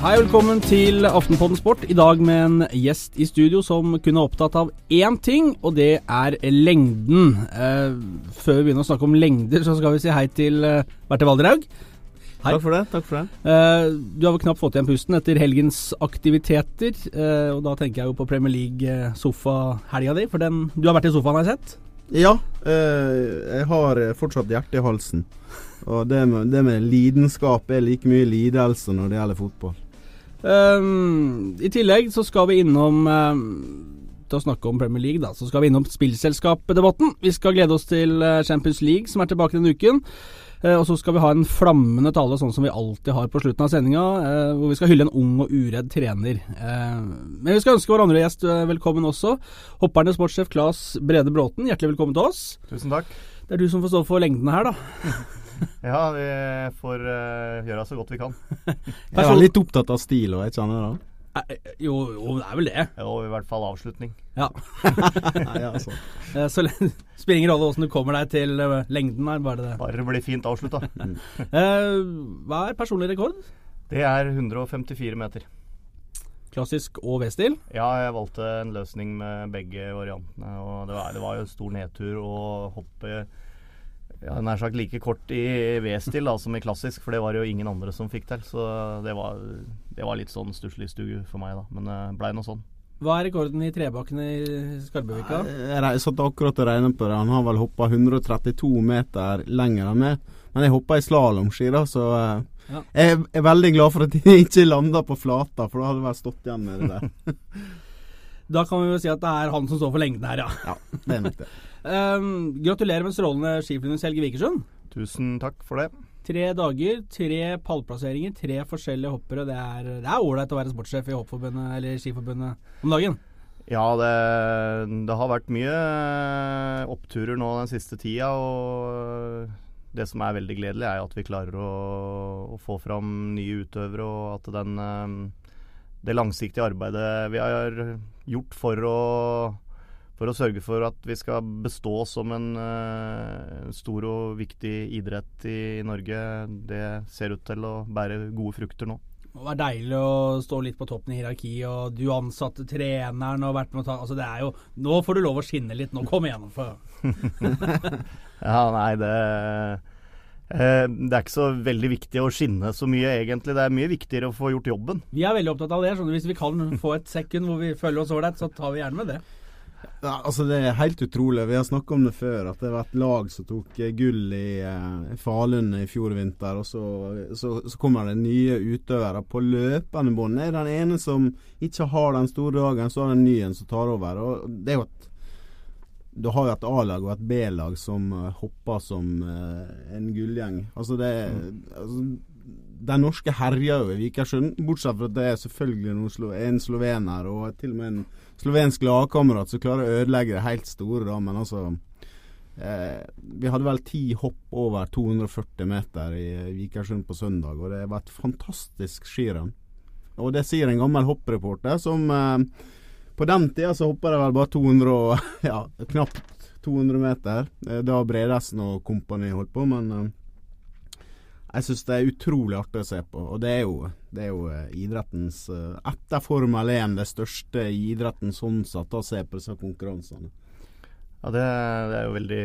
Hei, velkommen til Aftenpodden Sport. I dag med en gjest i studio som kun er opptatt av én ting, og det er lengden. Eh, før vi begynner å snakke om lengder, så skal vi si hei til Berthe Valdraug. Valderhaug. Hei. Takk for det. takk for det. Eh, du har vel knapt fått igjen pusten etter helgens aktiviteter. Eh, og da tenker jeg jo på Premier League-sofahelga di, for den Du har vært i sofaen, har jeg sett? Ja, eh, jeg har fortsatt hjertet i halsen. Og det med, det med lidenskap er like mye lidelse når det gjelder fotball. Um, I tillegg så skal vi innom um, til å snakke om Premier League, da, så skal vi innom spillselskapdebatten. Vi skal glede oss til Champions League, som er tilbake denne uken. Uh, og så skal vi ha en flammende tale, sånn som vi alltid har på slutten av sendinga, uh, hvor vi skal hylle en ung og uredd trener. Uh, men vi skal ønske vår andre gjest velkommen også. Hopperne sportssjef Claes Brede Bråten, hjertelig velkommen til oss. Tusen takk. Det er du som får stå for lengdene her, da. ja, vi får uh, gjøre så godt vi kan. jeg er litt opptatt av stil og ikke sant? da? Eh, jo, jo, det er vel det. Jo, i hvert fall avslutning. Ja. ja så. Eh, så spiller ingen rolle åssen du kommer deg til lengden her, bare det. Bare det blir fint avslutta. Hva er personlig rekord? Det er 154 meter. Klassisk og V-stil? Ja, jeg valgte en løsning med begge variantene. Og det var, det var jo stor nedtur å hoppe ja, nær sagt like kort i V-stil som i klassisk, for det var det jo ingen andre som fikk til. Så det var, det var litt sånn stusslig stue for meg, da. Men det blei nå sånn. Hva er rekorden i Trebakken i Skarbøvika? Jeg satt akkurat og regnet på det. Han har vel hoppa 132 meter lenger enn meg. Men jeg hoppa i slalåmski, da, så eh, ja. jeg er veldig glad for at jeg ikke landa på flata, for da hadde jeg vel stått igjen med det der. da kan vi jo si at det er han som står for lengden her, ja. ja det er nok det. Um, gratulerer med strålende skiflyvning, Helge Vikersund. Tusen takk for det. Tre dager, tre pallplasseringer, tre forskjellige hoppere. Det er ålreit å være sportssjef i Hoppforbundet eller Skiforbundet om dagen? Ja, det, det, har vært mye oppturer nå den siste tida. Og det som er veldig gledelig, er at vi klarer å, å få fram nye utøvere, og at den, ehm, det langsiktige arbeidet vi har gjort for å for å sørge for at vi skal bestå som en uh, stor og viktig idrett i Norge, det ser ut til å bære gode frukter nå. Det være deilig å stå litt på toppen i hierarkiet, og du ansatte treneren og vært med å ta Altså, det er jo Nå får du lov å skinne litt. Nå, kom igjen. For. ja, nei, det eh, det er ikke så veldig viktig å skinne så mye, egentlig. Det er mye viktigere å få gjort jobben. Vi er veldig opptatt av det. Hvis vi kan få et sekund hvor vi føler oss ålreit, så tar vi gjerne med det. Ja, altså Det er helt utrolig. Vi har snakka om det før. At det var et lag som tok eh, gull i eh, Falun i fjor vinter. Og så, så, så, kommer det nye utøvere på løpende bånd. Er den ene som ikke har den store dagen, så har den ny en som tar over. Og det er jo et du har jo et A-lag og et B-lag som uh, hopper som uh, en gullgjeng. Altså det mm. altså, De norske herjer jo i Vikersund, bortsett fra at det er selvfølgelig en slovener og til og med en slovensk lagkamerat som klarer å ødelegge det helt store, da, men altså eh, Vi hadde vel ti hopp over 240 meter i Vikersund på søndag, og det var et fantastisk skirenn. Og det sier en gammel hoppreporter som eh, På den tida så hoppa det vel bare 200 ja, knapt 200 meter. Eh, da Bredesen og kompani holdt på, men eh, jeg syns det er utrolig artig å se på. Og det er jo, det er jo eh, idrettens Etter Formel 1 det største idretten sånn sett å se på disse konkurransene. Ja, det, det, er jo veldig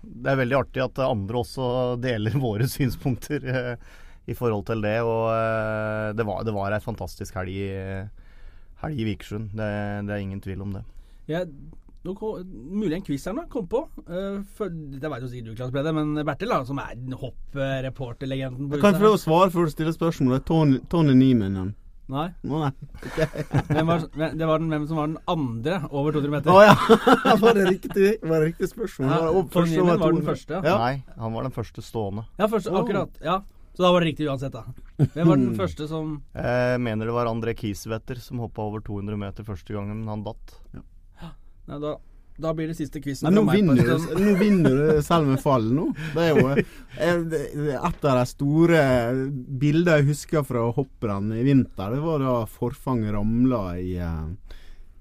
Det er veldig artig at andre også deler våre synspunkter uh, i forhold til det. Og det, var, det var ei fantastisk helg helg i Vikersund. Det, det, er ingen tvil om det. Ja, mulig en quiz her nå kom på. Uh, for, det veit jo sikkert du, Klas Brede, men Bertil, da, som er hoppreporterlegenden Jeg kan få lov å svare før du stiller spørsmålet. Tony, Tony Niemann. Nei. Nei. Okay. hvem, var, det var den, hvem som var den andre over 200 meter? Å oh, ja! var det riktig, var det riktig spørsmål? Ja, var, Tony Niemann var den første. Ja. Nei, han var den første stående. Ja, første, akkurat. Ja. Så da var det riktig uansett, da. Hvem var den første som Jeg mener det var André Kieswetter som hoppa over 200 meter første gangen, men han datt. Ja. Nei, da, da, blir det siste quizen. Nå, vinner du, nå vinner du selv med fall nå. Det er jo et av de store bildene jeg husker fra hopprenn i vinter. Det var da Forfang ramla i uh,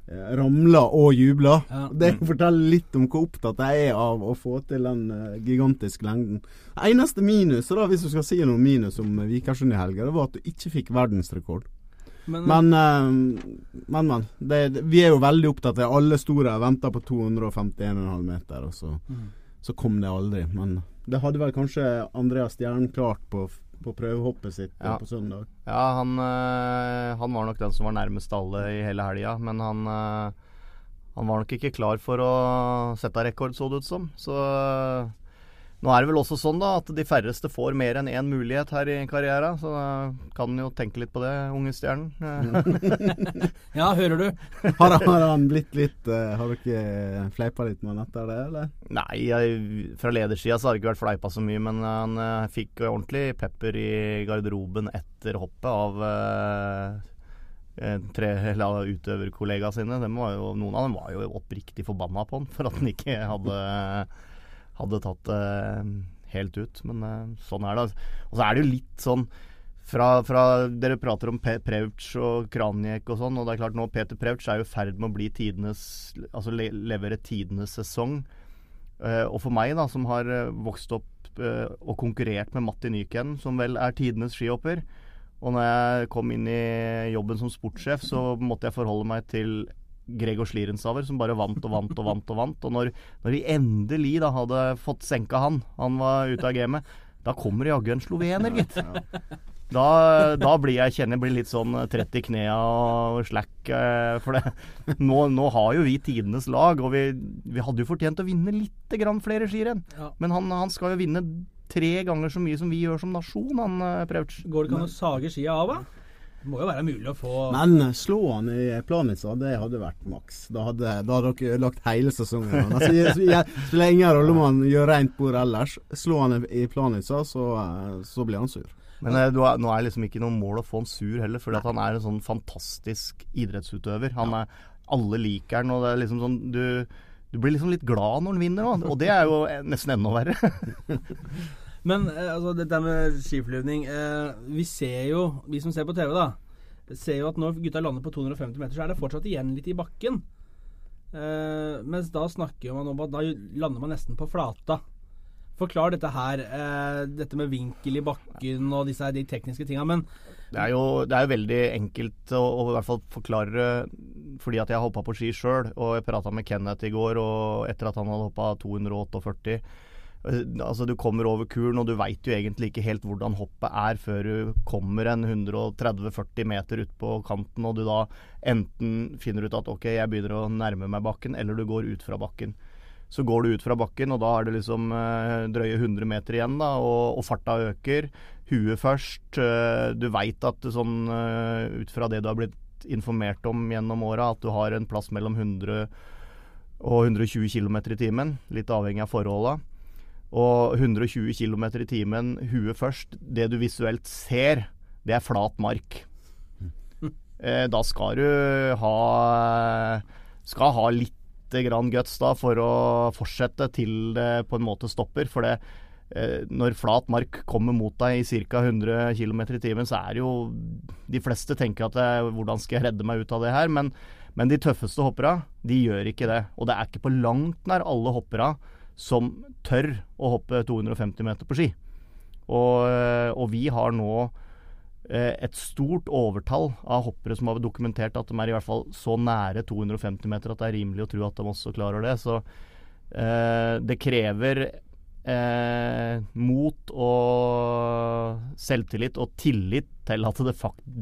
Ramla og jubla. Ja. Det forteller litt om hvor opptatt jeg er av å få til den uh, gigantiske lengden. Eneste minus, da, hvis du skal si noe minus om Vikersund i helga, det var at du ikke fikk verdensrekord. Men, men, men. men det, vi er jo veldig opptatt av Alle store venter på 251,5 meter, og så, mm. så kom det aldri. Men det hadde vel kanskje Andreas Stjern klart på, på prøvehoppet sitt ja. på søndag. Ja, han, han, var nok den som var nærmest alle i hele helga, men han han var nok ikke klar for å sette rekord, så det ut som. Så nå er det vel også sånn da at de færreste får mer enn én mulighet her i karrieren, så kan jo tenke litt på det, unge stjernen. ja, hører du? har, har, han blitt litt uh, Har dere fleipa litt med han etter det, eller? Nei, jeg, fra ledersida så har det ikke vært fleipa så mye, men han uh, fikk ordentlig pepper i garderoben etter hoppet av uh, tre utøverkollegaene sine. Jo, noen av dem var jo oppriktig forbanna på han for at han ikke hadde hadde tatt det uh, helt ut. Men uh, sånn er det. Og så er det jo litt sånn fra, fra Dere prater om Pe Prevc og Kranjek og sånn, og det er klart nå Peter Prevc er jo i ferd med å bli tidenes Altså le levere tidenes sesong. Eh, og for meg, da, som har uh, vokst opp og konkurrert med Matti Nyken, som vel er tidenes skihopper Og når jeg kom inn i jobben som sportssjef, så måtte jeg forholde meg til Gregor Slierensaver som bare vant og vant og vant. Og vant Og når, når vi endelig da hadde fått senka han, han var ute av gamet, da kommer det jaggu en slovener, gitt. Da, da, blir jeg kjenner jeg blir litt sånn trett i knea og slack. Eh, for det. Nå, nå, har jo vi tidenes lag, og vi, vi hadde jo fortjent å vinne litt grann flere skirenn. Ja. Men han, han, skal jo vinne tre ganger så mye som vi gjør som nasjon, han eh, Går det ikke an å sage skia av, da? Det må jo være mulig å få Men eh, slå han i Planica, det hadde vært maks. Da hadde, da hadde dere lagt hele sesongen. Altså, jeg, jeg, spiller ingen rolle om han gjør rent bord ellers. Slå han i Planica, så, eh, så blir han sur. Men eh, er, nå er det liksom ikke noe mål å få han sur heller, fordi han er en sånn fantastisk idrettsutøver. Han er, alle liker han, og det er liksom sånn du, du blir liksom litt glad når han vinner, og det er jo nesten enda verre. Men eh, altså, dette med skiflyvning eh, Vi ser jo, vi som ser på TV, da, ser jo at når gutta lander på 250 meter, så er det fortsatt igjen litt i bakken. Eh, mens da snakker man om at da lander man nesten på flata. Forklar dette her, eh, dette med vinkel i bakken og disse de tekniske tinga. Men det er, jo, det er jo veldig enkelt å, å, i hvert fall forklare fordi at jeg hoppa på ski sjøl. Og jeg prata med Kenneth i går, og etter at han hadde hoppa 248 Altså Du kommer over kuren, og du veit jo egentlig ikke helt hvordan hoppet er før du kommer en 130-40 meter ut på kanten, og du da enten finner ut at ok, jeg begynner å nærme meg bakken, eller du går ut fra bakken. Så går du ut fra bakken, og da er det liksom eh, drøye 100 meter igjen, da, og, og farta øker. Huet først. Eh, du veit at sånn eh, ut fra det du har blitt informert om gjennom åra, at du har en plass mellom 100 og 120 km i timen, litt avhengig av forholda og 120 km i timen huet først. Det du visuelt ser, det er flat mark. Eh, da skal du ha skal ha litt grann guts da for å fortsette til det på en måte stopper. For det, eh, når flat mark kommer mot deg i ca. 100 km i timen, så er det jo De fleste tenker at det, eh, hvordan skal jeg redde meg ut av det her? Men, men de tøffeste hoppera, de gjør ikke det. Og det er ikke på langt nær alle hoppera som tør å hoppe 250 meter på ski. Og, eh, og vi har nå eh, et stort overtall av hoppere som har dokumentert at de er i hvert fall så nære 250 meter at det er rimelig å tro at de også klarer det. Så eh, det krever eh, mot og selvtillit og tillit til at det,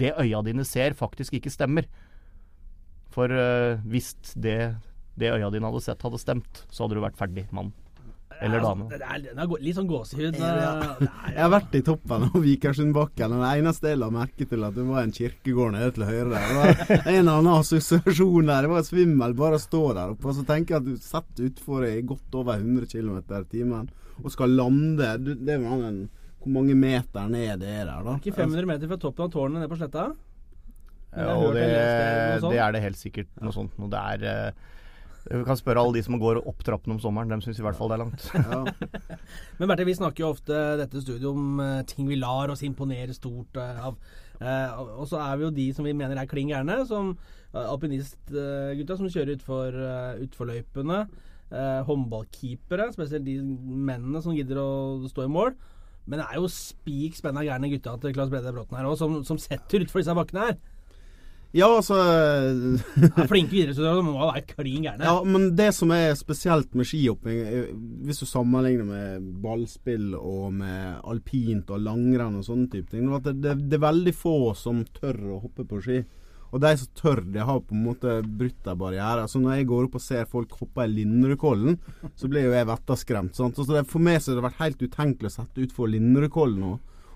det øya dine ser, faktisk ikke stemmer. For eh, hvis det, det øya dine hadde sett, hadde stemt, så hadde du vært ferdig mann. Eller dame. Altså, det, er, det er litt sånn gåsehud. Ja, jeg har vært i toppen av Vikersundbakken, og det eneste jeg la merke til, at det var en kirkegård nede til høyre der. Det var en eller annen assosiasjon der. Det var svimmel bare å stå der oppe. Og så tenker jeg at du sitter utfor i godt over 100 km i timen og skal lande Det var en, Hvor mange meter ned det er der, da? Ikke 500 meter fra toppen av tårnet ned på sletta? Ja, og det, det, er det helt sikkert noe sånt. Og det er vi kan spørre alle de som går opp trappene om sommeren. De syns i hvert fall det er langt. Ja. Men Bertil, vi snakker jo ofte dette studiet om uh, ting vi lar oss imponere stort uh, av. Uh, og så er vi jo de som vi mener er klin gærne, som alpinistgutta som kjører utfor, utfor løypene. håndballkeepere, spesielt de mennene som gidder å stå i mål. Men det er jo spik spenna gærne gutta til Claes Brede Bråten her òg, som, som setter utfor disse bakkene her. Ja, altså ja, Flinke idrettsutøvere må være klin gærne. Ja, men det som er spesielt med skihopping, hvis du sammenligner med ballspill og med alpint og langrenn og sånne type ting, det, det, det er veldig få som tør å hoppe på ski. Og de som tør de har på en måte brutt en barriere. Så når jeg går opp og ser folk hoppe i Linderudkollen, så blir jo jeg vettaskremt. Sant? Så det, for meg så har det vært helt utenkelig å sette utfor Linderudkollen nå.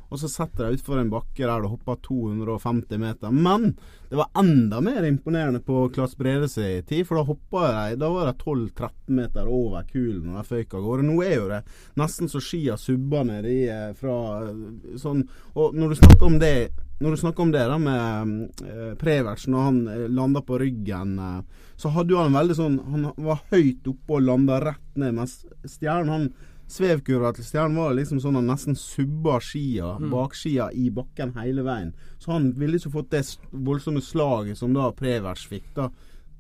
Og så setter de utfor en bakke der det hopper 250 meter. Men det var enda mer imponerende på Klas Brede sin tid, for da hoppa de Da var det 12-13 meter over kulen og de føyk av gårde. Nå er jo det nesten så skia subber nedi eh, fra eh, sånn Og når du snakker om det når du snakker om det da med eh, Prevertsen, og han eh, landa på ryggen, så hadde jo han veldig sånn Han var høyt oppe og landa rett ned, mens Stjernen han Svevkurva til Stjernen var liksom sånn han nesten subba skia, mm. bakskia, i bakken hele veien. Så han ville ikke fått det voldsomme slaget som da Prevers fikk. da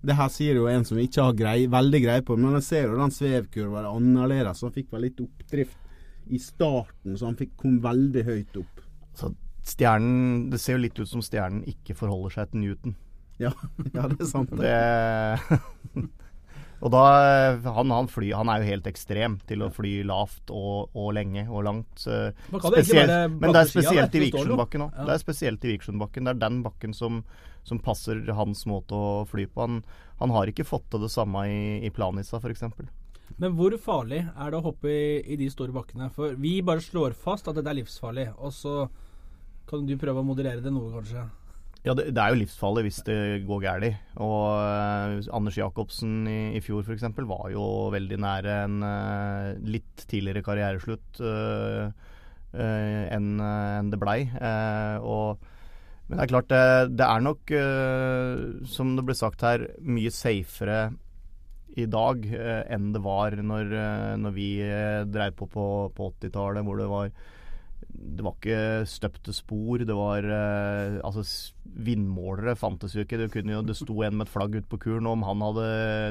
det her sier jo en som ikke har grei, veldig greie på det, men jeg ser jo den svevkurva er annerledes. Han fikk vel litt oppdrift i starten, så han fikk, kom veldig høyt opp. Så Stjernen Det ser jo litt ut som stjernen ikke forholder seg til Newton. Ja, ja det er sant. Det, og da han, han, fly, han, er jo helt ekstrem til å fly lavt og, og lenge og langt. Spesielt, men det er spesielt i Vikersundbakken òg. Det er spesielt i Vikersundbakken. Det er den bakken som, som, passer hans måte å fly på. Han, han har ikke fått til det samme i, i Planica f.eks. Men hvor farlig er det å hoppe i, i, de store bakkene? For vi bare slår fast at dette er livsfarlig, og så kan du prøve å moderere det noe, kanskje? Ja, det, det er jo livsfarlig hvis det går galt. Og uh, Anders Jacobsen i, i fjor f.eks. var jo veldig nære en uh, litt tidligere karriereslutt uh, enn en det blei. og men det er klart, det, det er nok, som det ble sagt her, mye safere i dag enn det var når, når vi dreiv på på, på 80-tallet, hvor det var det var ikke støpte spor. Det var eh, Altså, vindmålere fantes jo ikke. Det, jo, det sto en med et flagg ute på kuren. Om han hadde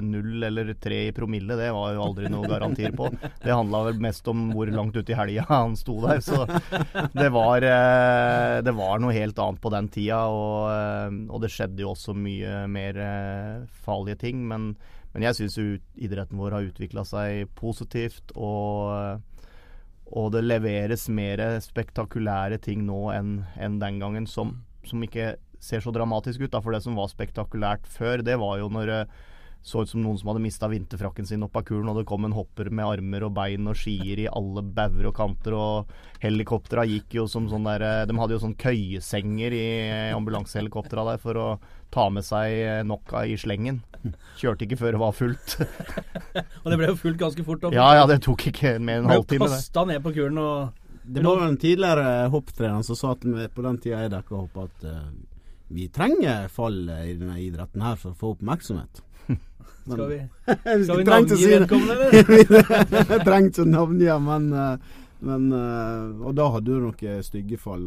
null eller tre i promille, det var jo aldri noe garantier på. Det handla vel mest om hvor langt ute i helga han sto der. Så det var, eh, det var noe helt annet på den tida. Og, eh, og det skjedde jo også mye mer eh, farlige ting. Men, men jeg syns idretten vår har utvikla seg positivt. og og det leveres mer spektakulære ting nå enn en den gangen, som, som, ikke ser så dramatisk ut. Da. For det som var spektakulært før, det var jo når det så ut som noen som hadde mista vinterfrakken sin opp av kulen, og det kom en hopper med armer og bein og skier i alle bauger og kanter, og helikoptera gikk jo som sånn der De hadde jo sånn køyesenger i ambulansehelikoptera der for å ta med seg nok i slengen. Kjørte ikke før det var fullt. og det ble jo fullt ganske fort? Opp. Ja, ja, det tok ikke mer enn en halvtime. Kasta ned på kulen og Det var en tidligere hopptrener som sa meg på den tida jeg dekka hopp, at uh, vi trenger fall i denne idretten her for å få oppmerksomhet. Men, skal vi, skal vi navngi vedkommende, eller? Jeg trengte ikke navngi, men uh, men, uh, og da hadde du noen stygge fall.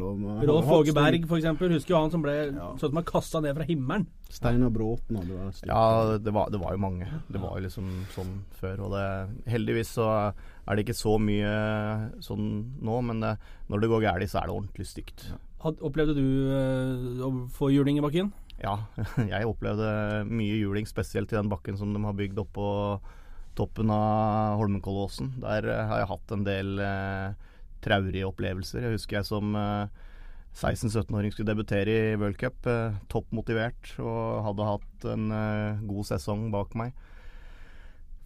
Rolf Åge Berg, f.eks. Husker jo han som ble ja. sånn kasta ned fra himmelen. Steinar Bråten hadde vært Ja, det var, det var, jo mange. Det var jo liksom sånn før. Og det, heldigvis så er det ikke så mye sånn nå, men det, når det går galt, så er det ordentlig stygt. Ja. Opplevde du å få juling i bakken? Ja, jeg opplevde mye juling, spesielt i den bakken som de har bygd oppå toppen av Holmenkollåsen. Der eh, har jeg hatt en del eh, traurige opplevelser. Jeg husker jeg som eh, 16-17-åring skulle debutere i World Cup. Eh, topp motivert og hadde hatt en eh, god sesong bak meg.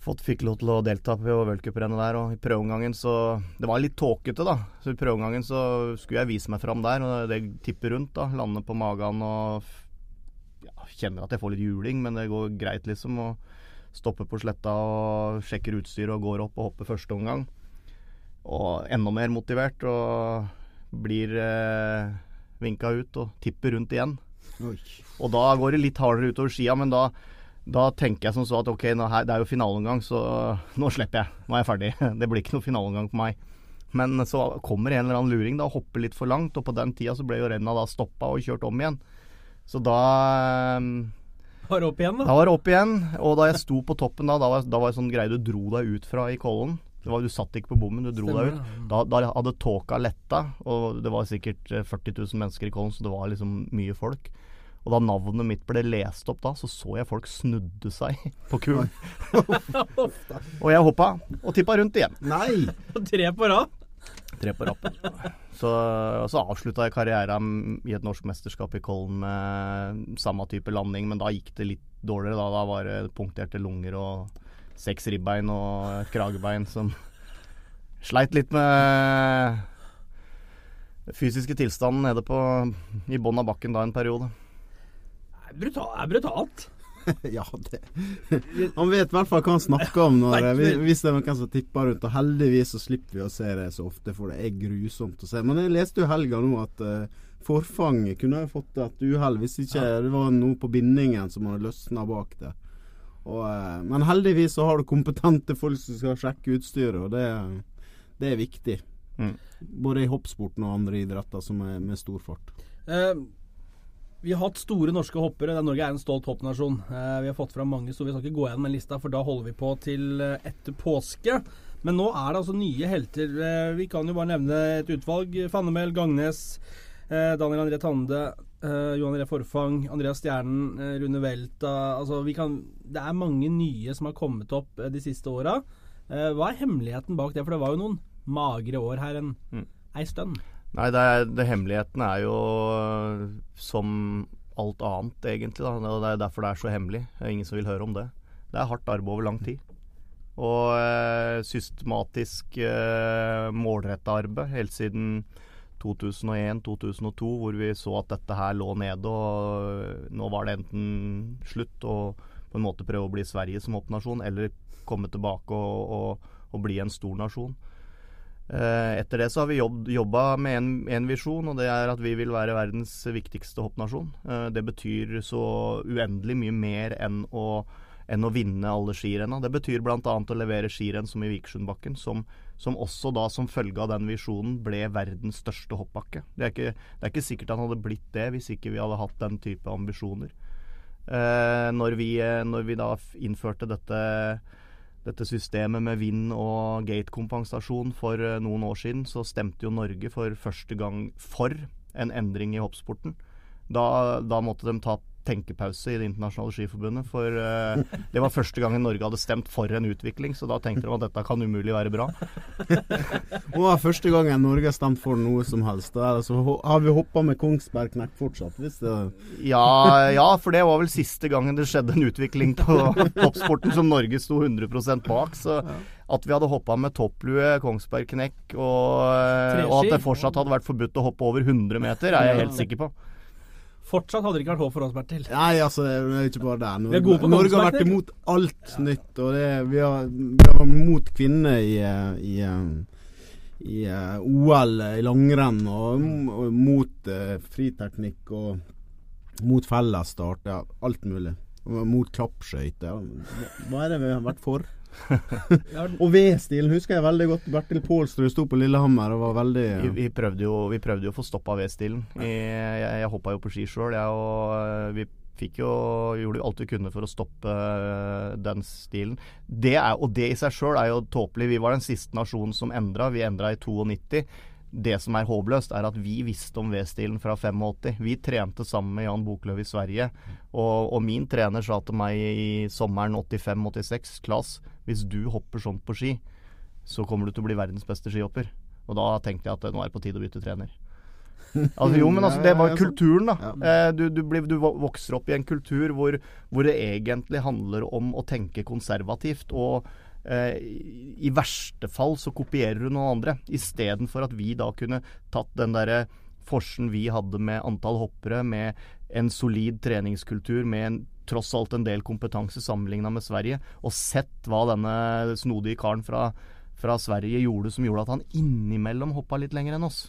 Fått, fikk lov til å delta på World Cup-rennet der, og i prøveomgangen så Det var litt tåkete, da. Så i prøveomgangen så skulle jeg vise meg fram der, og det tipper rundt, da. Lande på magen og Kjenner at jeg får litt juling, men det går greit, liksom. og Stopper på sletta og sjekker utstyret og går opp og hopper første omgang. Og enda mer motivert og blir eh, vinka ut og tipper rundt igjen. Oi. Og da går det litt hardere utover skia, men da, da tenker jeg som så at ok, her, det er jo finaleomgang, så nå slipper jeg. Nå er jeg ferdig. Det blir ikke noe finaleomgang på meg. Men så kommer en eller annen luring da hopper litt for langt, og på den tida så ble jo renna da stoppa og kjørt om igjen. Så da eh, var det opp igjen, da? Da var det opp igjen. Og da jeg sto på toppen da, da var, da var jeg sånn greie du dro deg ut fra i Kollen. Var, du satt ikke på bommen, du dro Stemmer, deg ut. Da, da, hadde tåka letta, og det var sikkert 40 eh, 000 mennesker i Kollen, så det var liksom mye folk. Og da navnet mitt ble lest opp da, så så jeg folk snudde seg på kulen. og jeg hoppa og tippa rundt igjen. Nei! Tre på rad. Tre på rappen. Så, så avslutta jeg karrieren i et norsk mesterskap i Kollen med samme type landing, men da gikk det litt dårligere. Da, da var det punkterte lunger og seks ribbein og et kragebein som sleit litt med fysiske tilstanden nede på i bunnen av bakken da en periode. Det er brutalt. ja, det Han vet i hvert fall hva han snakker om når, hvis det er noen som tipper rundt. Og heldigvis så slipper vi å se det så ofte, for det er grusomt å se. Men jeg leste jo helga nå at uh, forfang kunne ha fått et uhell hvis ikke det var noe på bindingen som hadde løsna bak det. Og, uh, men heldigvis så har du kompetente folk som skal sjekke utstyret, og det, det er viktig. Mm. Både i hoppsporten og andre idretter som er med stor fart. Uh, vi har hatt store norske hoppere. Norge er en stolt hoppnasjon. Eh, vi har fått fram mange store. Vi skal ikke gå gjennom den lista, for da holder vi på til eh, etter påske. Men nå er det altså nye helter. Eh, vi kan jo bare nevne et utvalg. Fannemel, Gangnes, eh, Daniel André Tande, eh, Johan André Forfang, Andreas Stjernen, Rune Welta. Altså, kan, det er mange nye som har kommet opp de siste åra. hva er hemmeligheten bak det? For det var jo noen magre år her en mm. ei stund. Nei, det, er, det hemmeligheten er jo som alt annet, egentlig. Da. Og det er derfor det er så hemmelig. Det er ingen som vil høre om det. Det er hardt arbeid over lang tid. Og eh, systematisk eh, målretta arbeid helt siden 2001-2002, hvor vi så at dette her lå nede. Og nå var det enten slutt å på en måte prøve å bli Sverige som hoppnasjon, eller komme tilbake og, og, og bli en stor nasjon. Eh, etter det så har vi jobb, jobba med en, visjon, og det er at vi vil være verdens viktigste hoppnasjon. Eh, det betyr så uendelig mye mer enn å, enn å vinne alle skirenna. Det betyr bl.a. å levere skirenn som i Vikersundbakken, som, som, også da som følge av den visjonen ble verdens største hoppbakke. Det er, ikke, det er ikke sikkert han hadde blitt det hvis ikke vi hadde hatt den type ambisjoner. Eh, når, vi, når vi da innførte dette dette systemet med vind- og gate-kompensasjon for eh, noen år siden, så stemte jo Norge for første gang for en endring i hoppsporten. Da, da måtte de ta tenkepause i Det internasjonale skiforbundet. For uh, det var første gangen Norge hadde stemt for en utvikling, så da tenkte de at dette kan umulig være bra. det var første gangen Norge har stemt for noe som helst. Altså, har vi hoppa med Kongsberg Knekk fortsatt? Hvis det ja, ja, for det var vel siste gangen det skjedde en utvikling på toppsporten som Norge sto 100% bak. Så at vi hadde hoppa med topplue, Kongsberg Knekk, og, og at det fortsatt hadde vært forbudt å hoppe over 100 meter, er jeg helt sikker på. Fortsatt hadde det ikke vært håp for oss, Bertil. Nei, altså, det er ikke bare det. Norge, Norge har vært imot alt ja. nytt. Og det, vi, har, vært imot kvinner i, i, i i, OL i langrenn, og, og mot uh, friteknikk og mot fellesstart. Ja, alt mulig. Og mot klappskøyter. Hva er det vi har vært for? Og V-stilen husker jeg veldig godt. Bertil Pålsrud sto på Lillehammer og var veldig ja. vi, vi, prøvde jo, vi, prøvde jo, å få stoppa V-stilen. Jeg, jeg, jeg hoppa jo på ski sjøl, og eh, vi fikk jo, gjorde jo alt vi kunne for å stoppe uh, den stilen. Det er, og det i seg sjøl er jo tåpelig. Vi var den siste nasjonen som endra. Vi endra i 92 det som er håpløst, er at vi visste om V-stilen fra 85. Vi trente sammen med Jan Boklöv i Sverige. Og, og, min trener sa til meg i sommeren 85-86 Klas, hvis du hopper sånn på ski, så kommer du til å bli verdens beste skihopper. Og da tenkte jeg at nå er det på tide å bytte trener. Altså, jo, men altså, det var kulturen, da. Eh, du, du, blir, du, vokser opp i en kultur hvor, hvor det egentlig handler om å tenke konservativt. og Eh, I verste fall så kopierer du noen andre, istedenfor at vi da kunne tatt den derre forsen vi hadde med antall hoppere, med en solid treningskultur, med en, tross alt en del kompetanse sammenligna med Sverige, og sett hva denne snodige karen fra, fra Sverige gjorde som gjorde at han innimellom hoppa litt lenger enn oss.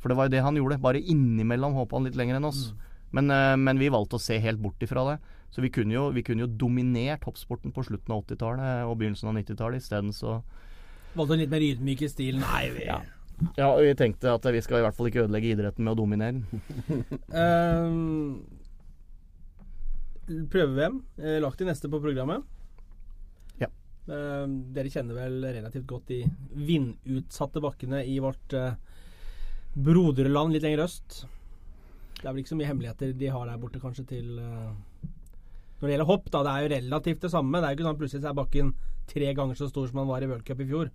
For det var jo det han gjorde. Bare innimellom hoppa han litt lenger enn oss. Mm. Men, eh, men, vi valgte å se helt bort ifra det. Så vi kunne jo, vi kunne jo dominert hoppsporten på slutten av 80-tallet og begynnelsen av 90-tallet. Isteden så Valgte en litt mer ydmyk i stilen? Nei, vi ja. ja, vi tenkte at vi skal i hvert fall ikke ødelegge idretten med å dominere den. um, Prøve-VM eh, lagt i neste på programmet. Ja. Uh, dere kjenner vel relativt godt de vindutsatte bakkene i vårt uh, broderland litt lenger øst. Det er vel ikke så mye hemmeligheter de har der borte, kanskje, til uh, Når det gjelder hopp, da. Det er jo relativt det samme. Det er jo ikke sånn plutselig så er bakken tre ganger så stor som han var i World Cup i fjor.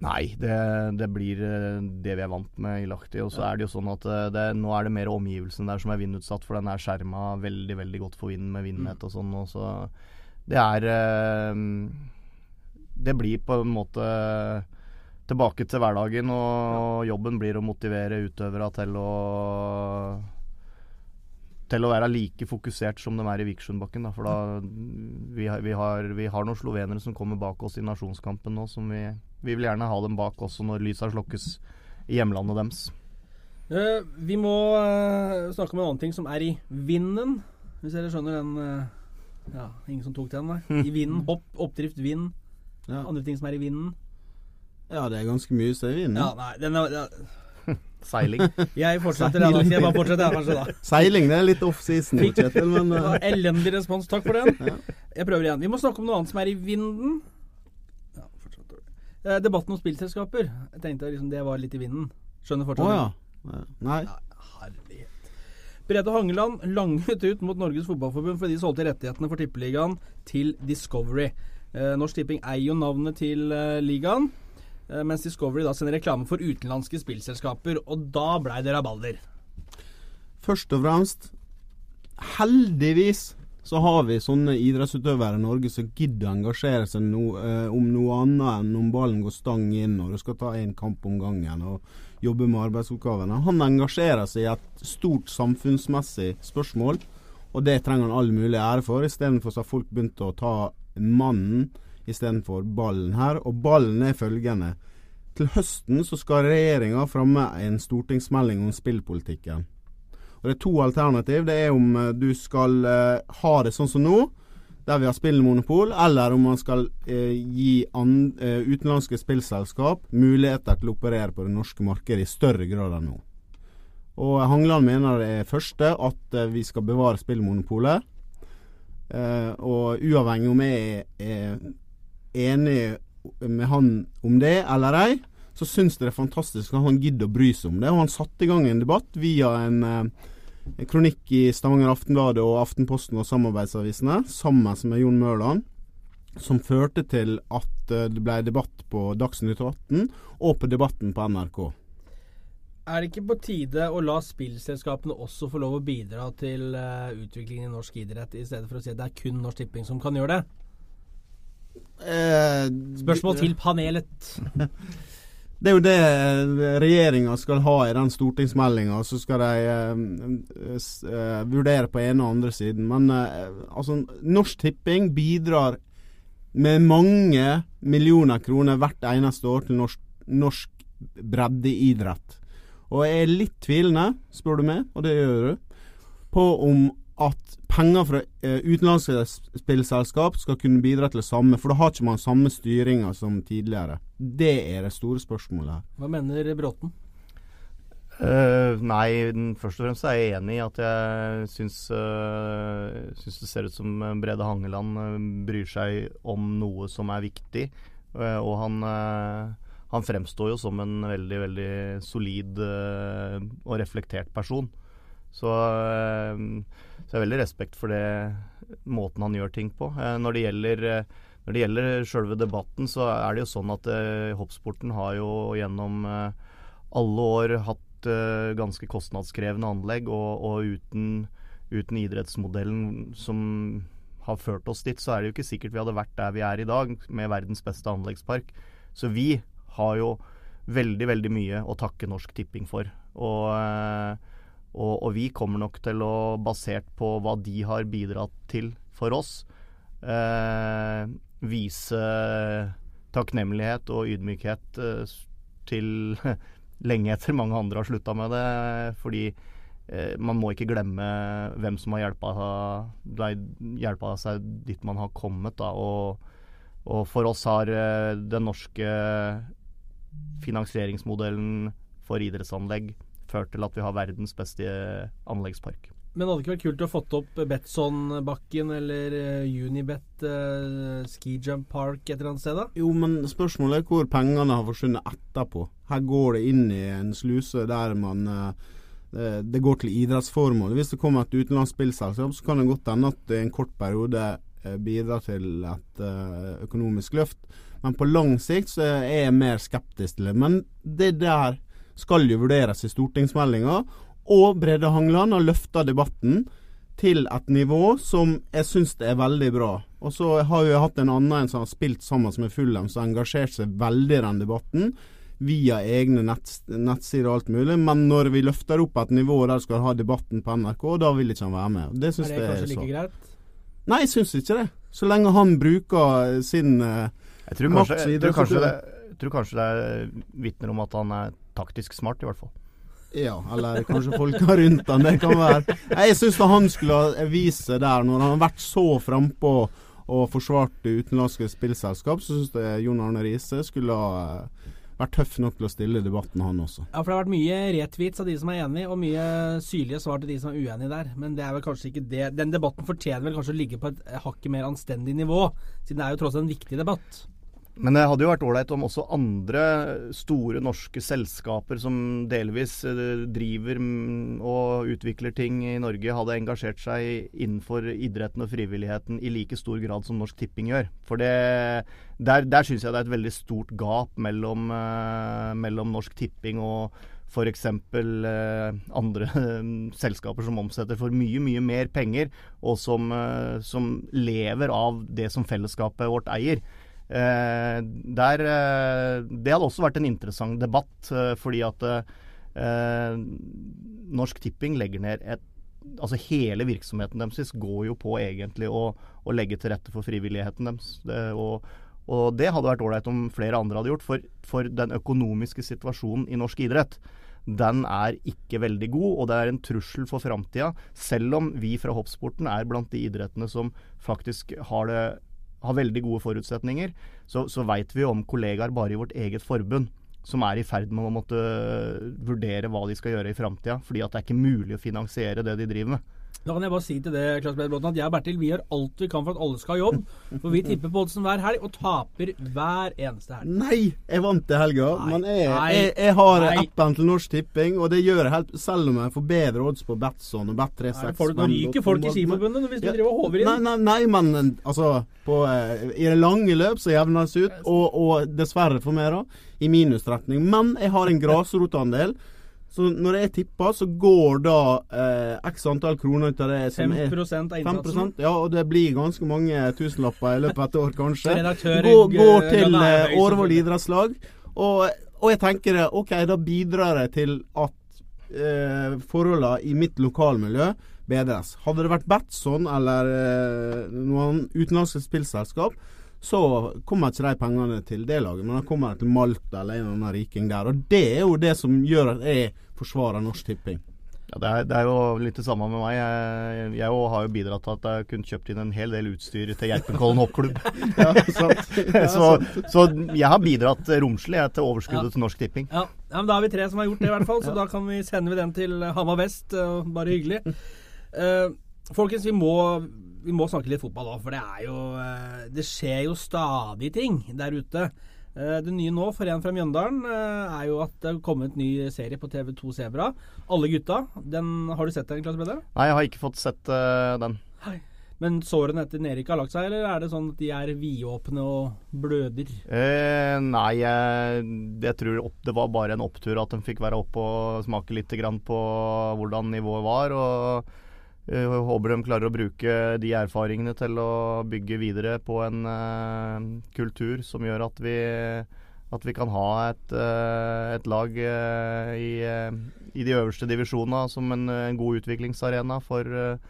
Nei, det, det, blir eh, det vi er vant med i Lahti. Og så er det jo sånn at eh, det, nå er det mer omgivelsene der som er vindutsatt, for den er skjerma veldig veldig godt for vind med vindnett og sånn. Og så det er eh, Det blir på en måte tilbake til hverdagen, og jobben blir å motivere utøvere til å til å være like fokusert som de er i Vikersundbakken. For da vi, vi, har, vi har noen slovenere som kommer bak oss i nasjonskampen nå, som vi vi vil gjerne ha dem bak også når lysa slokkes i hjemlandet deres. Uh, vi må uh, snakke om en annen ting som er i vinden. Hvis dere skjønner den uh, Ja, ingen som tok den, nei. I vinden. Hopp, oppdrift, vind. Ja. Andre ting som er i vinden. Ja, det er ganske mye som er i vinden. Ja, nei, den er, ja. Seiling. Jeg fortsetter, Seiling. Jeg bare fortsetter, jeg, kanskje, da. Seiling det er litt off-season, Kjetil, men Elendig respons. Takk for den. Jeg prøver igjen. Vi må snakke om noe annet som er i vinden. Eh, debatten om spillselskaper. Jeg tenkte liksom det var litt i vinden. Skjønner fortsatt oh, ja. Nei. Herlighet. Brede Hangeland langet ut mot Norges Fotballforbund fordi de solgte rettighetene for Tippeligaen til Discovery. Eh, Norsk Tipping eier jo navnet til eh, ligaen, mens Discovery da sender reklame for utenlandske spillselskaper. Og da blei det rabalder. Først og fremst, heldigvis så har vi sånne idrettsutøvere i Norge som gidder å engasjere seg no, eh, om noe annet enn om ballen går stang inn og du skal ta én kamp om gangen og jobbe med arbeidsoppgavene. Han engasjerer seg i et stort samfunnsmessig spørsmål, og det trenger han all mulig ære for. Istedenfor så har folk begynt å ta mannen istedenfor ballen her. Og ballen er følgende. Til høsten så skal regjeringa fremme en stortingsmelding om spillpolitikken. Og Det er to alternativ. Det er om eh, du skal uh, ha det sånn som nå, der vi har spillmonopol, eller om man skal uh, gi an, utenlandske spillselskap muligheter til å operere på det norske markedet i større grad enn nå. Og Hangland mener det første at vi skal bevare spillmonopolet. og uavhengig om jeg er enig med han om det eller ei, så syns det er fantastisk at han gidder å bry seg om det. Og han satte i gang en debatt via en, eh, en kronikk i Stavanger Aftenblad og Aftenposten og samarbeidsavisene, sammen med Jon Mørland, som førte til at eh, det ble debatt på Dagsnytt 18 og på Debatten på NRK. Er det ikke på tide å la spillselskapene også få lov å bidra til uh, utviklingen i norsk idrett, i stedet for å si at det er kun Norsk Tipping som kan gjøre det? Eh, Spørsmål til panelet. Det er jo det eh, regjeringa skal ha i den stortingsmeldinga. Så skal de uh, uh, vurdere på ene og andre siden. Men uh, altså, Norsk Tipping bidrar med mange millioner kroner hvert eneste år til norsk, norsk breddeidrett. Og jeg er litt tvilende, spør du meg, og det gjør du, på om at penger fra uh, utenlandske spillselskap skal kunne bidra til det samme. For da har ikke man samme styringa som tidligere. Det er det store spørsmålet her. Hva mener Bråten? Uh, nei, først og fremst er jeg enig i at jeg syns, uh, syns det ser ut som Brede Hangeland uh, bryr seg om noe som er viktig. og han, han fremstår jo som en veldig, veldig solid og reflektert person. Så så jeg har veldig respekt for det måten han gjør ting på. Eh, når det gjelder eh, når det gjelder selve debatten, så er det jo sånn at eh, hoppsporten har jo gjennom eh, alle år hatt eh, ganske kostnadskrevende anlegg, og, og uten, uten, idrettsmodellen som har ført oss dit, så er det jo ikke sikkert vi hadde vært der vi er i dag, med verdens beste anleggspark. Så vi har jo veldig, veldig mye å takke Norsk Tipping for. Og eh, og, og, vi kommer nok til å, basert på hva de har bidratt til for oss, eh, vise takknemlighet og ydmykhet eh, til lenge etter mange andre har slutta med det. Fordi eh, man må ikke glemme hvem som har hjelpa seg dit man har kommet. Da. Og, og for oss har eh, den norske finansieringsmodellen for idrettsanlegg ført til at vi har verdens beste anleggspark. Men hadde det ikke vært kult å fått opp Betson-bakken eller uh, Unibet uh, Ski Jump Park et eller annet sted? da? Jo, men spørsmålet er hvor pengene har forsvunnet etterpå. Her går det inn i en sluse der man det, går til idrettsformål. Hvis det kommer et utenlandsk spillselskap, så kan det godt hende at det i en kort periode eh, bidrar til et eh, økonomisk løft. Men på lang sikt så er jeg mer skeptisk til det. Men det der skal jo vurderes i stortingsmeldinga. Og Brede Hangland har løfta debatten til et nivå som jeg syns er veldig bra. Og så har vi hatt en annen som har spilt sammen med Fulham, som har engasjert seg veldig i den debatten. Via egne nett, nettsider og alt mulig. Men når vi løfter opp et nivå der vi skal ha debatten på NRK, da vil ikke han være med. Det syns er det jeg er like greit? Nei, jeg syns ikke det. Så lenge han bruker sin uh, Jeg tror kanskje, jeg tror kanskje, det, jeg tror kanskje det vitner om at han er taktisk smart, i hvert fall. Ja, eller kanskje folka rundt han. Det kan være. Jeg syns han skulle ha vist seg der, når han har vært så frampå og forsvart utenlandske spillselskap, så syns jeg Jon Arne Riise skulle ha eh, vært tøff nok til å stille debatten, han også. Ja, for det har vært mye retweets av de som er enig, og mye syrlige svar til de som er uenige der. Men det er vel kanskje ikke det Den debatten fortjener vel kanskje å ligge på et hakket mer anstendig nivå, siden det er jo tross alt en viktig debatt. Men det hadde jo vært ålreit om også andre store norske selskaper som delvis eh, driver og utvikler ting i Norge, hadde engasjert seg innenfor idretten og frivilligheten i like stor grad som Norsk Tipping gjør. For det, der, der syns jeg det er et veldig stort gap mellom, eh, mellom Norsk Tipping og f.eks. Eh, andre selskaper som omsetter for mye, mye mer penger, og som, eh, som lever av det som fellesskapet vårt eier. Eh, der, eh, det hadde også vært en interessant debatt, eh, fordi at Norsk Tipping legger ned et Altså hele virksomheten deres går jo på egentlig å, å legge til rette for frivilligheten deres. Og, og det hadde vært ålreit om flere andre hadde gjort, for, for den økonomiske situasjonen i norsk idrett den er ikke veldig god, og det er en trussel for framtida. Selv om vi fra hoppsporten er blant de idrettene som faktisk har, det, har veldig gode forutsetninger, så, så veit vi om kollegaer bare i vårt eget forbund som er i ferd med å måtte vurdere hva de skal gjøre i framtida, fordi at det er ikke mulig å finansiere det de driver med. Da kan jeg bare si til det, Klaus Brede at jeg og Bertil vi gjør alt vi kan for at alle skal ha jobb. For vi tipper på oddsen hver helg, og taper hver eneste helg. Nei, jeg vant til helga, men jeg, jeg, jeg har nei. appen til Norsk Tipping, og det gjør jeg helt selv om jeg får bedre odds på Batson og Bet365. Nei, folk, nå ryker folk i Skiforbundet hvis du Ja. driver og håver inn. Nei, nei, nei, men altså på, eh, I det lange løp så jevner det seg ut, og, og dessverre for meg, da, i minusretning. Men jeg har en grasrotandel. Så når jeg tipper, så går da eh, x antall kroner ut av det som 5 er av innsatsen. 5 Ja, og det blir ganske mange tusenlapper i løpet av et år, kanskje. Går, går til Gunnar eh, Årvoll idrettslag. Og, og jeg tenker det, OK, da bidrar jeg til at eh, forholdene i mitt lokalmiljø bedres. Hadde det vært Batson eller eh, noen utenlandske spillselskap, så kommer ikke de pengene til det laget, men da kommer de til Malta eller en eller annen riking der. Og det er jo det som gjør at jeg forsvarer Norsk Tipping. Ja, det, er, det er jo litt det samme med meg. Jeg, jeg har jo bidratt til at jeg kunne kjøpt inn en hel del utstyr til Geipenkollen hoppklubb. Ja. Ja, så, så jeg har bidratt romslig til overskuddet Ja. til Norsk Tipping. Ja, ja, men Da er vi tre som har gjort det, i hvert fall. Så da kan vi sender vi den til Hamar Vest. Bare hyggelig. Uh, folkens, vi må, vi må snakke litt fotball òg, for det er jo eh, Det skjer jo stadig ting der ute. Eh, det nye nå for en fra Mjøndalen eh, er jo at det har kommet en ny serie på TV2 Sebra. Alle gutta. Den, har du sett den, Klasse Brede? Nei, jeg har ikke fått sett uh, den. Men sårene etter Nerik har lagt seg, eller er det sånn at de er vidåpne og bløder? Eh, nei, jeg, jeg tror opp, det var bare en opptur at de fikk være oppe og smake litt grann på hvordan nivået var. Og jeg håper de klarer å bruke de erfaringene til å bygge videre på en uh, kultur som gjør at vi, at vi kan ha et, uh, et lag uh, i, eh, i de øverste divisjonene som en, en god utviklingsarena for eh,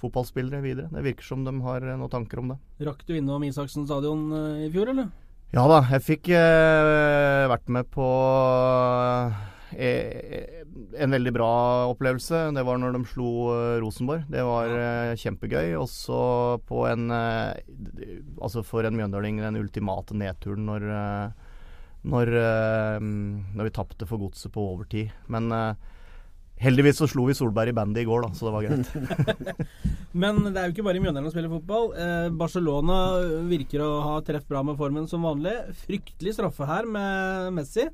fotballspillere videre. Det virker som de har eh, noen tanker om det. Rakk du innom Isaksen stadion eh, i fjor, eller? Ja da, jeg fikk eh, vært med på eh, en veldig bra opplevelse. Det var når de slo eh, Rosenborg. Det var eh, kjempegøy. Og så på en eh, Altså for en mjøndøling den ultimate nedturen når når, eh, når vi tapte for godset på overtid. Men heldigvis så slo vi Solberg i bandet i går, da, så det var greit. Men det er jo ikke bare i Mjøndalen som spiller fotball. Eh, Barcelona virker å ha treff bra med formen som vanlig. Fryktelig straffe her med Messi.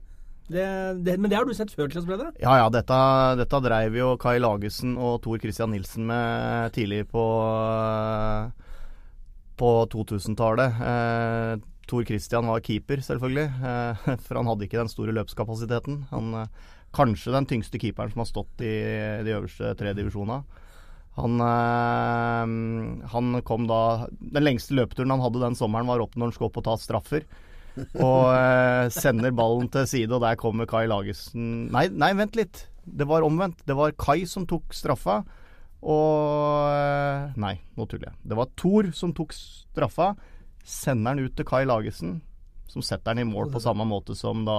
Det, det, men det har du sett før, Klaus Brede? Ja ja, dette, dette dreiv jo Kai Lagesen og Tor Christian Nilsen med tidlig på, på 2000-tallet. Eh, Tor Christian var keeper, selvfølgelig. Eh, for han hadde ikke den store løpskapasiteten. Han, eh, kanskje den tyngste keeperen som har stått i de øverste tre divisjonene. Han, øh, han, kom da Den lengste løpeturen han hadde den sommeren, var opp når han skulle opp og ta straffer. Og øh, sender ballen til side, og der kommer Kai Lagesen nei, nei, vent litt. Det var omvendt. Det var Kai som tok straffa. Og øh, Nei, nå tuller jeg. Det var Thor som tok straffa. Sender den ut til Kai Lagesen, som setter den i mål på samme måte som da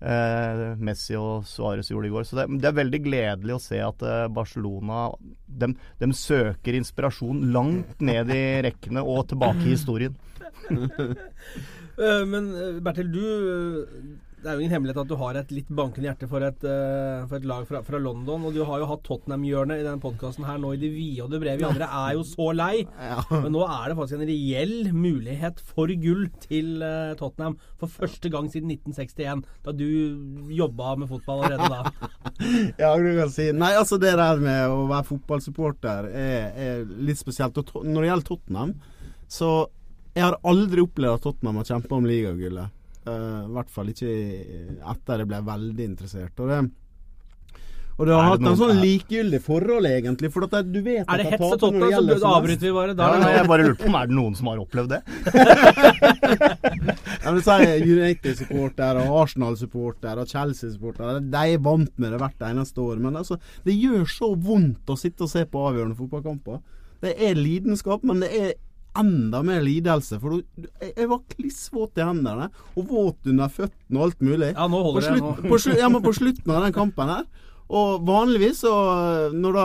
eh, Messi og Suárez gjorde i går. Så det, det, er veldig gledelig å se at eh, Barcelona de, de, søker inspirasjon langt ned i rekkene og tilbake i historien. Eh, men Bertil, du det er jo ingen hemmelighet at du har et litt bankende hjerte for et, for et lag fra, fra, London. Og du har jo hatt Tottenham-hjørnet i denne podkasten her nå i det vide og det brede. Vi andre er jo så lei. Men nå er det faktisk en reell mulighet for gull til Tottenham. For første gang siden 1961. Da du jobba med fotball allerede da. ja, du kan si Nei, altså det der med å være fotballsupporter er, er litt spesielt. Og når det gjelder Tottenham, så jeg har aldri opplevd at Tottenham har kjempa om ligagullet. Uh, I hvert fall ikke etter jeg ble veldig interessert. Og det, og det har hatt en sånn likegyldig forhold, egentlig. For at du vet Er det hets Tottenham, så avbryter vi bare. Da ja, jeg bare lurte på om er det noen som har opplevd det? jeg vil si United-supporter og Arsenal-supporter og Chelsea-supporter. De er vant med det hvert eneste år. Men altså, det gjør så vondt å sitte og se på avgjørende fotballkamper. Det er lidenskap, men det er enda mer lidelse. For du, jeg var klissvåt i hendene, og våt under føttene og alt mulig. Ja, nå holder på det. På, ja, men på slutten av den kampen her. Og vanligvis, så, når da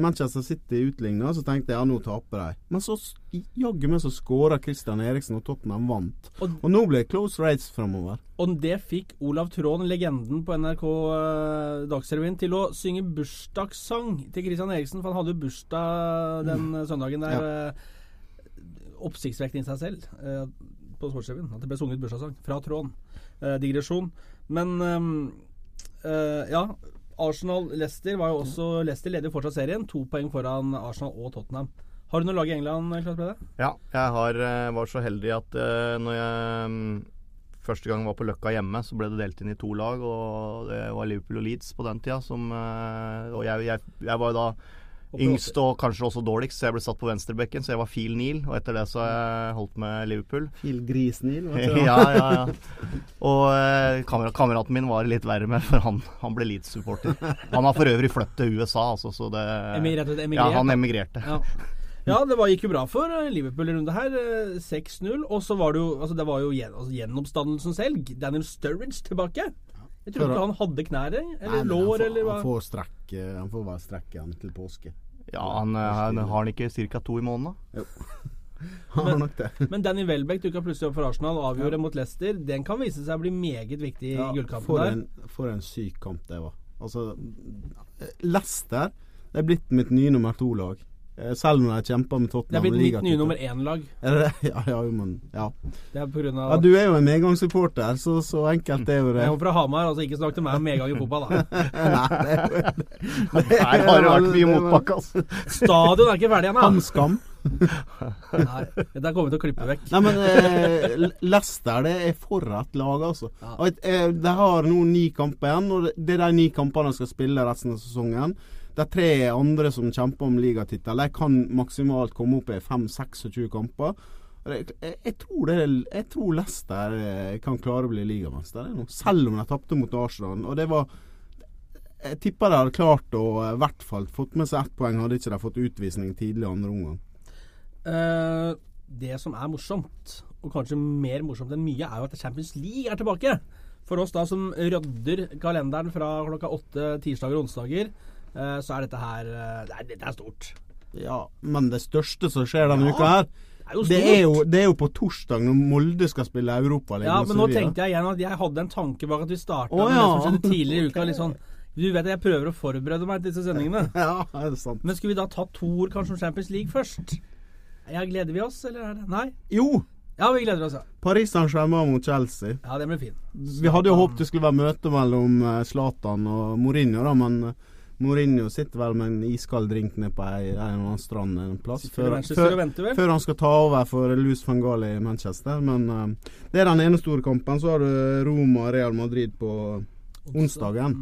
Manchester City utligna, så tenkte jeg ja, nå taper de. Men så jaggu meg så skåra Christian Eriksen, og Tottenham vant. Og, og nå ble det close rates framover. Og det fikk Olav Trån, legenden på NRK uh, Dagsrevyen, til å synge bursdagssang til Christian Eriksen, for han hadde jo bursdag den mm. søndagen der. Ja. Oppsiktsvekkende i seg selv eh, på Sportsrevyen. At det ble sunget bursdagssang fra tråden. Eh, digresjon. Men eh, ja. Arsenal-Leicester var jo også Leicester leder fortsatt serien. To poeng foran Arsenal og Tottenham. Har du noe lag i England, Klaus Brede? Ja, jeg har, var så heldig at uh, når jeg um, første gang var på Løkka hjemme, så ble det delt inn i to lag. Og det var Liverpool og Leeds på den tida. Som, og jeg, jeg, jeg var jo da Yngst og kanskje også dårligst, så jeg ble satt på venstrebekken. Så jeg var Phil Neal, og etter det så har jeg holdt med Liverpool. Phil Gris Neal? ja, ja, ja. Og eh, kamer kameraten min var litt verre med, for han, han ble Leeds-supporter. Han har for øvrig flyttet til USA, altså, så det Emigrert, Ja, han emigrerte. Ja. Ja, det var, gikk jo bra for eh, Liverpool i runde her. 6-0. Eh, og så var det jo altså det var jo gjen, altså, gjenoppstandelsen selv. Daniel Sturridge tilbake. Jeg tror ikke han hadde knæret eller Nei, lår, får, eller hva. Han får strekke, Han får bare strekke han til påske. Ja, han, eh, han har han ikke ca. to i måneden, da? Jo. Han har nok det. Men Danny Welbeck dukka plutselig opp for Arsenal og avgjorde ja. mot Leicester. Den kan vise seg å bli meget viktig ja, i gullkampen for der. En, for en syk kamp det var. Altså, Leicester det er blitt mitt nye nummer to-lag. Eh, selv om jeg kjemper med Tottenham. Det er blitt mitt nye nummer én-lag. Er det det? Ja, ja, men ja. Det er på grunn av ja, du er jo en medgangssupporter, så, så enkelt er jo det. Jeg er fra Hamar, altså ikke snakk til meg om medgang i fotball, da. Nei, det, det, det har det vært mye motbakke, altså. Stadion er ikke ferdig ennå. Hamskam. Nei, dette kommer vi til å klippe vekk. Nei, men eh, Leicester det er for et lag, altså. Ja. Eh, de har nå ni kamper igjen, og det er de ni kampene de skal spille resten av sesongen. De tre andre som kjemper om ligatittel, de kan maksimalt komme opp i 5-26 kamper. Jeg, jeg, tror det, jeg tror Leicester eh, kan klare å bli ligamester, selv om de tapte mot Arsenal. Og det var Jeg tipper de hadde klart å i hvert fall fått med seg ett poeng, hadde ikke de fått utvisning tidlig i andre omgang. Uh, det som er morsomt, og kanskje mer morsomt enn mye, er jo at Champions League er tilbake. For oss da som rydder kalenderen fra klokka åtte tirsdager og onsdager, Eh, så er dette her det eh, dette er stort. Ja, men det største som skjer denne ja, uka her det er, det er, jo, det er jo på torsdag når Molde skal spille Europaligaen. Ja, men nå tenkte jeg igjen at jeg hadde en tanke bak at vi starta oh, med det som skjedde tidligere i uka. litt sånn du vet at jeg prøver å forberede meg til disse sendingene. Ja, er det sant. Men skulle vi da ta to ord kanskje om Champions League først? Ja, Gleder vi oss, eller er det Nei? Jo. Ja, vi gleder oss, ja. Paris Saint-Germain mot Chelsea. Ja, det blir fin. Vi hadde jo håpet det skulle være møte mellom eh, Zlatan og Mourinho, da, men eh, Mourinho sitter vel med en iskald drink nede på ei, en eller annen strand en plass. Før, før, før han skal ta over for Louis van Gaal i Manchester. Men uh, det er den ene store kampen. Så har du Roma og Real Madrid på onsdagen.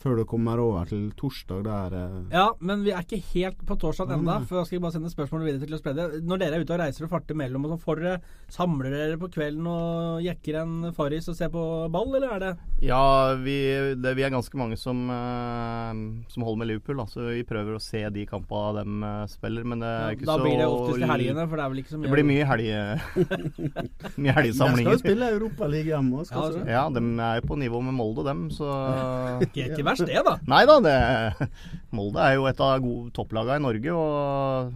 Før du kommer over til torsdag, der eh, Ja, men vi er ikke helt på torsdag ennå. For da skal jeg bare sende spørsmålet videre til spre det. Når dere er ute og reiser og farter mellom, og så får dere samler dere på kvelden og jekker en Farris og ser på ball, eller er det Ja, vi, det, vi er ganske mange som, eh, som holder med Liverpool. Da, så vi prøver å se de kampene de eh, spiller. Men det er ikke Da så blir det oftest i helgene, for det er vel ikke så mye Det blir mye helge... mye De skal jo helgesamlinger. spille Europaliga hjemme òg, skal Ja, de? Ja, de er jo på nivå med Molde, dem, så verst, det, da. Nei da, det Molde er jo et av topplagene i Norge, og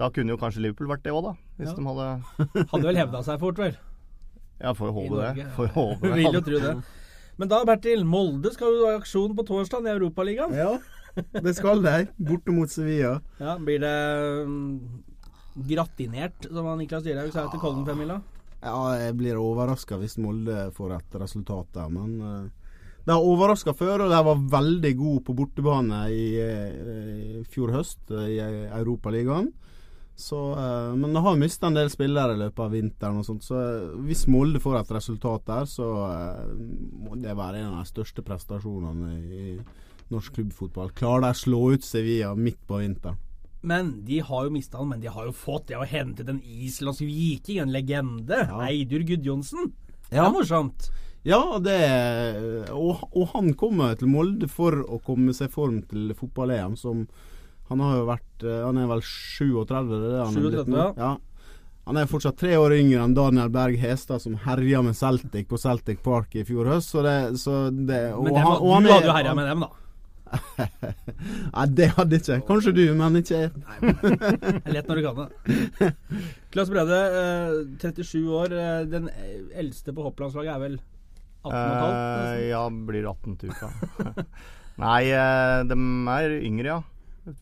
da kunne jo kanskje Liverpool vært det òg, da. Hvis Ja. de hadde Hadde vel hevda seg fort, vel. Ja, får håpe det. Får håpe det. Vil jo tro det. Men da, Bertil, Molde skal jo ha aksjon på torsdag i Europaligaen. Ja, det skal de. Borte mot Sevilla. Ja, blir det mm, gratinert, som han Niklas Dyrhaug sa til Kollen-femmila? Ja, jeg blir overraska hvis Molde får et resultat der, men eh, de har overraska før, og de var veldig gode på bortebane i i fjor høst eh, i Europaligaen. Så, eh, men de har mista en del spillere i løpet av vinteren, og sånt, så eh, hvis Molde får et resultat der, så eh, må det være en av de største prestasjonene i norsk klubbfotball. Klarer de å slå ut Sevilla midt på vinteren? Men de har jo mista han, men de har jo fått De har hente hentet en islandsk viking, en legende. Ja. Eidur Gudjonsen. Det Ja. er morsomt. Ja, det og, og han kommer til Molde for å komme seg i form til fotball-EM, som Han har jo vært eh, Han er vel 37, det det han er 37, nå? ja. Han er fortsatt tre år yngre enn Daniel Berg Hestad, som herja med Celtic på Celtic Park i fjor høst. Så det, så det og Men dem, han, og han du hadde jo herja med dem, da. Nei, det hadde ikke. Kanskje du, men ikke jeg. Det lett når du kan det. Claes Brede, eh, 37 år. eh, Den eldste på hopplandslaget er vel 18,5? Eh, ja, blir 18 til uka. Nei, eh, de er yngre, ja.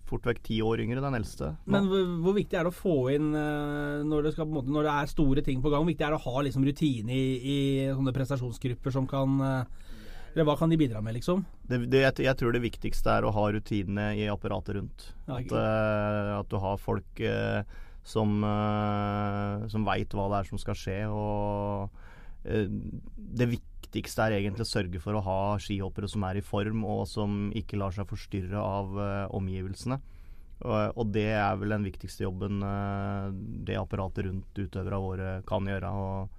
Fort vekk ti år yngre, den eldste. Men hvor, hvor viktig er det å få inn eh, når det, skal, måte, når det er store ting på gang? Hvor viktig er det å ha liksom, rutine i, i sånne prestasjonsgrupper som kan Eller hva kan de bidra med, liksom? det, det, jeg, jeg tror det viktigste er å ha rutinene i apparatet rundt. At, uh, at du har folk uh, som, uh, som veit hva det er som skal skje. Og det det viktigste er egentlig å sørge for å ha skihoppere som er i form, og som ikke lar seg forstyrre av uh, omgivelsene. Og, og det er vel den viktigste jobben uh, det apparatet rundt utøverne våre kan gjøre. og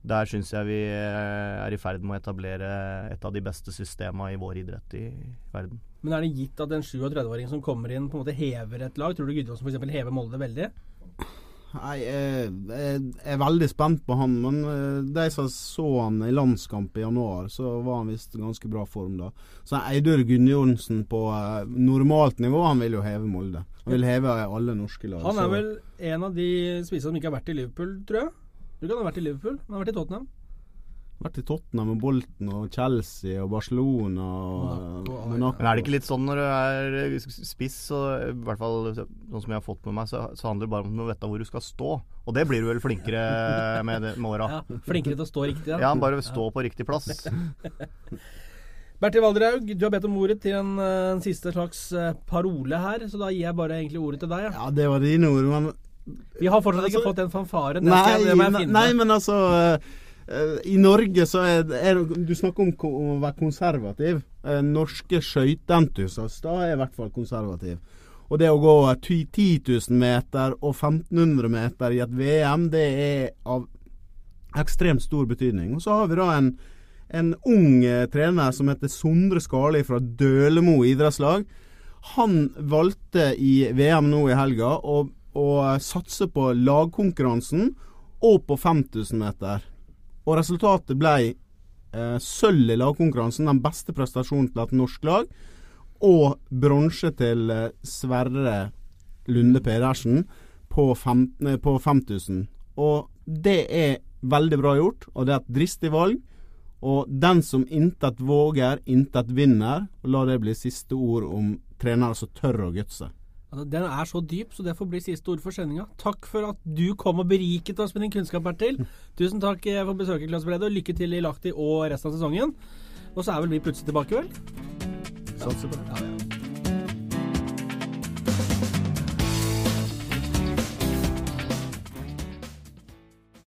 der syns jeg vi eh, er i ferd med å etablere et av de beste systemene i vår idrett i verden. Men er det gitt at en 37-åring som kommer inn, på en måte hever et lag? Tror du Gudjonsen f.eks. hever Molde veldig? Nei, jeg, jeg er veldig spent på han, men eh, de som så han i landskamp i januar, så var han visst ganske bra form da. Så Eidur Gunnjonsen på eh, normalt nivå, han vil jo heve Molde. Han vil heve alle norske lag. Han er vel en av de spissene som ikke har vært i Liverpool, tror jeg. Du kan ha vært i Liverpool, men har vært i Tottenham. Vært i Tottenham og Bolten og Chelsea og Barcelona og Monaco, eh, ja. Men er det ikke litt sånn når du er spiss, og i hvert fall sånn som jeg har fått med meg, så, så handler det bare om å vite hvor du skal stå. Og det blir du vel flinkere med, det, med åra. Ja, flinkere til å stå riktig. Ja, bare stå på riktig plass. Bertil Valdraug, du har bedt om ordet til en, eh, en siste slags eh, parole her, så da gir jeg bare egentlig ordet til deg. Ja. Ja, det var dine ord, men Vi har fortsatt ikke Altså, fått den fanfaren. Nei, nei, men altså I Norge så er, er Du snakker om å være konservativ. Eh, norske skøyteentusiaster er i hvert fall konservativ. Og det å gå 10 000 meter og 1500 meter i et VM, det er av ekstremt stor betydning. Og så har vi da en, en ung eh, trener som heter Sondre Skarli fra Dølemo idrettslag. Han valgte i VM nå i helga å, å satse på lagkonkurransen og på 5000 meter. Og resultatet ble eh, sølv i lagkonkurransen, den beste prestasjonen til et norsk lag, og bronse til eh, Sverre Lunde Pedersen på, fem, eh, på 5000. Og det er veldig bra gjort, og det er et dristig valg. Og den som intet våger, intet vinner. La det bli siste ord om trenere som tør å gutse. Altså, den er så dyp, så det får bli siste ord for sendinga. Takk for at du kom og beriket oss med din kunnskap, Bertil. Tusen takk eh, for besøket, Klas Brede, og lykke til i Lahti og resten av sesongen. Og så er vel vi plutselig tilbake, vel? Satser på det. Ja, ja.